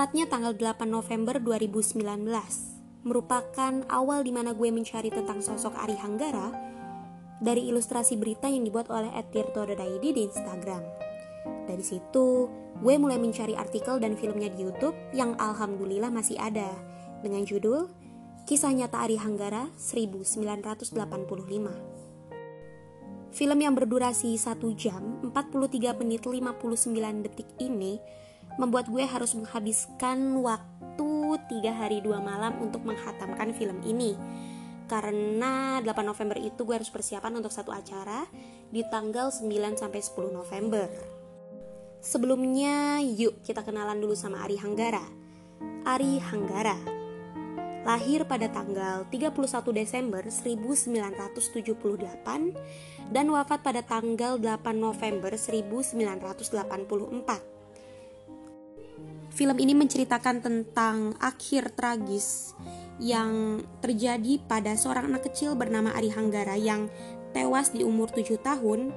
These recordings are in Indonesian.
Tepatnya tanggal 8 November 2019 merupakan awal di mana gue mencari tentang sosok Ari Hanggara dari ilustrasi berita yang dibuat oleh @tirto.id di Instagram. Dari situ, gue mulai mencari artikel dan filmnya di YouTube yang alhamdulillah masih ada dengan judul Kisah Nyata Ari Hanggara 1985. Film yang berdurasi 1 jam 43 menit 59 detik ini membuat gue harus menghabiskan waktu tiga hari dua malam untuk menghatamkan film ini karena 8 November itu gue harus persiapan untuk satu acara di tanggal 9 sampai 10 November. Sebelumnya, yuk kita kenalan dulu sama Ari Hanggara. Ari Hanggara lahir pada tanggal 31 Desember 1978 dan wafat pada tanggal 8 November 1984. Film ini menceritakan tentang akhir tragis yang terjadi pada seorang anak kecil bernama Ari Hanggara yang tewas di umur 7 tahun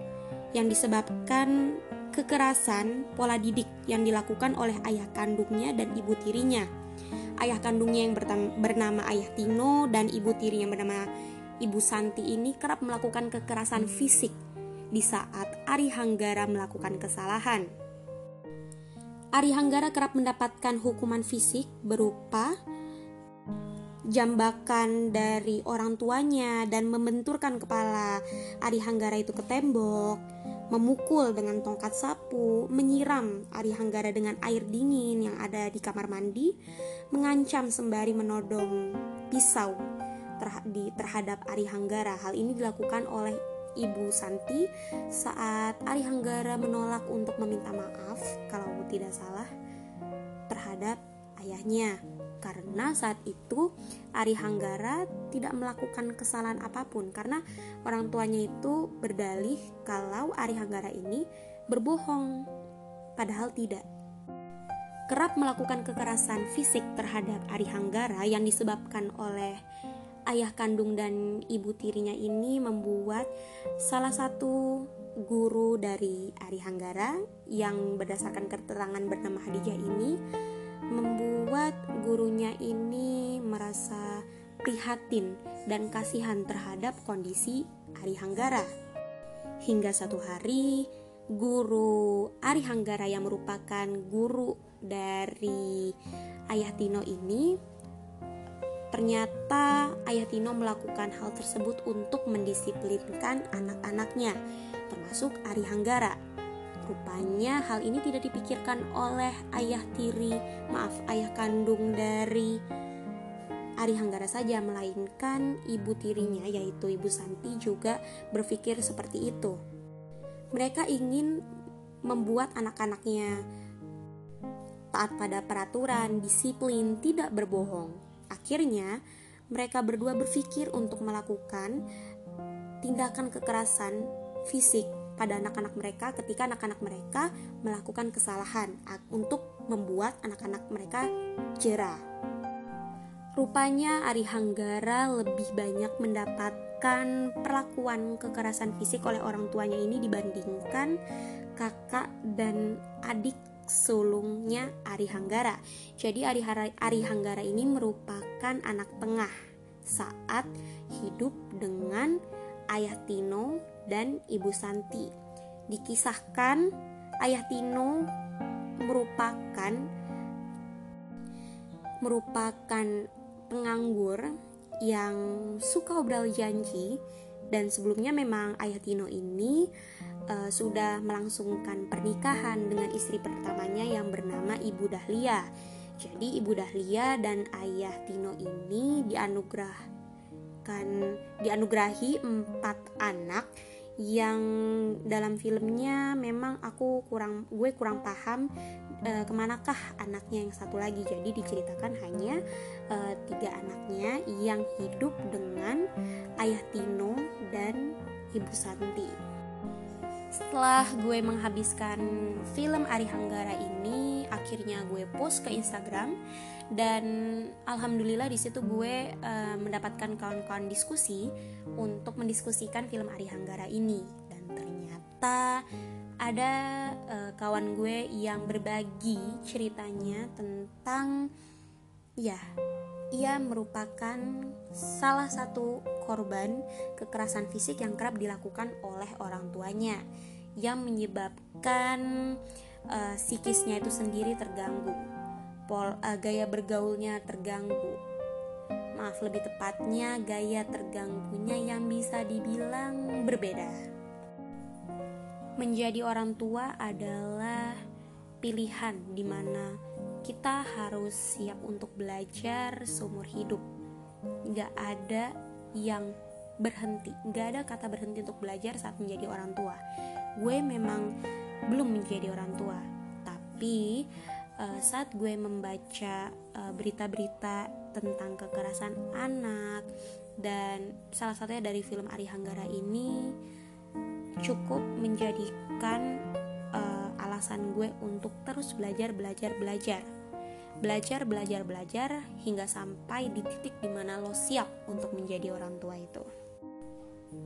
yang disebabkan kekerasan pola didik yang dilakukan oleh ayah kandungnya dan ibu tirinya. Ayah kandungnya yang bernama Ayah Tino dan ibu tirinya bernama Ibu Santi ini kerap melakukan kekerasan fisik di saat Ari Hanggara melakukan kesalahan. Ari Hanggara kerap mendapatkan hukuman fisik berupa jambakan dari orang tuanya dan membenturkan kepala Ari Hanggara itu ke tembok, memukul dengan tongkat sapu, menyiram Ari Hanggara dengan air dingin yang ada di kamar mandi, mengancam sembari menodong pisau terhadap Ari Hanggara. Hal ini dilakukan oleh Ibu Santi saat Ari Hanggara menolak untuk meminta maaf kalau tidak salah terhadap ayahnya. Karena saat itu Ari Hanggara tidak melakukan kesalahan apa pun. Karena orang tuanya itu berdalih kalau Ari Hanggara ini berbohong padahal tidak. Kerap melakukan kekerasan fisik terhadap Ari Hanggara yang disebabkan oleh ayah kandung dan ibu tirinya ini membuat salah satu guru dari Ari Hanggara yang berdasarkan keterangan bernama Hadijah ini membuat gurunya ini merasa prihatin dan kasihan terhadap kondisi Ari Hanggara. Hingga satu hari, guru Ari Hanggara yang merupakan guru dari Ayah Tino ini Ternyata ayah Tino melakukan hal tersebut untuk mendisiplinkan anak-anaknya, termasuk Ari Hanggara. Rupanya hal ini tidak dipikirkan oleh ayah tiri, maaf ayah kandung dari Ari Hanggara saja, melainkan ibu tirinya yaitu Ibu Santi juga berpikir seperti itu. Mereka ingin membuat anak-anaknya taat pada peraturan, disiplin, tidak berbohong. Akhirnya, mereka berdua berpikir untuk melakukan tindakan kekerasan fisik pada anak-anak mereka ketika anak-anak mereka melakukan kesalahan untuk membuat anak-anak mereka jerah. Rupanya Ari Hanggara lebih banyak mendapatkan perlakuan kekerasan fisik oleh orang tuanya ini dibandingkan kakak dan adik sulungnya Ari Hanggara. Jadi Ari, Ari Hanggara ini merupakan anak tengah saat hidup dengan Ayah Tino dan Ibu Santi. Dikisahkan Ayah Tino merupakan merupakan penganggur yang suka obrol janji dan sebelumnya memang Ayah Tino ini uh, sudah melangsungkan pernikahan dengan istri pertamanya yang bernama Ibu Dahlia. Jadi Ibu Dahlia dan Ayah Tino ini dianugerahkan dianugerahi empat anak yang dalam filmnya memang aku kurang gue kurang paham e, ke manakah anaknya yang satu lagi. Jadi diceritakan hanya e, tiga anaknya yang hidup dengan ayah Tino dan ibu Santi. Setelah gue menghabiskan film Ari Hanggara ini akhirnya gue post ke Instagram. Dan alhamdulillah di situ gue uh, mendapatkan kawan-kawan diskusi untuk mendiskusikan film Ari Hanggara ini. Dan ternyata ada uh, kawan gue yang berbagi ceritanya tentang ya ia merupakan salah satu korban kekerasan fisik yang kerap dilakukan oleh orang tuanya. Yang menyebabkan uh, psikisnya itu sendiri terganggu pol uh, gaya bergaulnya terganggu maaf lebih tepatnya gaya terganggunya yang bisa dibilang berbeda menjadi orang tua adalah pilihan di mana kita harus siap untuk belajar seumur hidup. Gak ada yang berhenti, gak ada kata berhenti untuk belajar saat menjadi orang tua. Gue memang belum menjadi orang tua, tapi uh, saat gue membaca eh, berita-berita uh, tentang kekerasan anak dan salah satunya dari film Ari Hanggara ini cukup menjadikan uh, alasan gue untuk terus belajar belajar belajar. Belajar belajar belajar hingga sampai di titik di mana lo siap untuk menjadi orang tua itu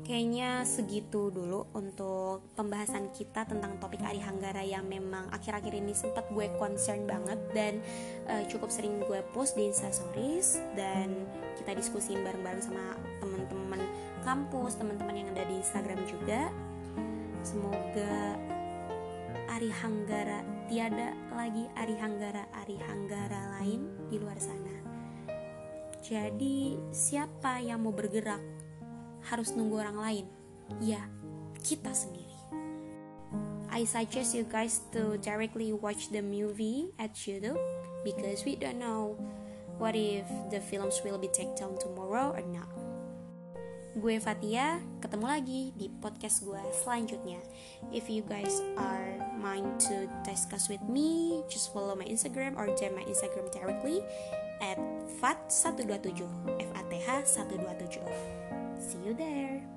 kayaknya segitu dulu untuk pembahasan kita tentang topik Ari Hanggara yang memang akhir-akhir ini sempat gue concern banget dan uh, cukup sering gue post di instastories dan kita diskusiin bareng-bareng sama teman-teman kampus, teman-teman yang ada di Instagram juga. Semoga Ari Hanggara tiada lagi Ari Hanggara Ari Hanggara lain di luar sana. Jadi siapa yang mau bergerak harus nunggu orang lain? Ya, kita sendiri. I suggest you guys to directly watch the movie at YouTube because we don't know what if the films will be taken down tomorrow or not. Gue Fatia, ketemu lagi di podcast gue selanjutnya. If you guys are mind to discuss with me, just follow my Instagram or DM my Instagram directly at fat127 F A T H 127. See you there.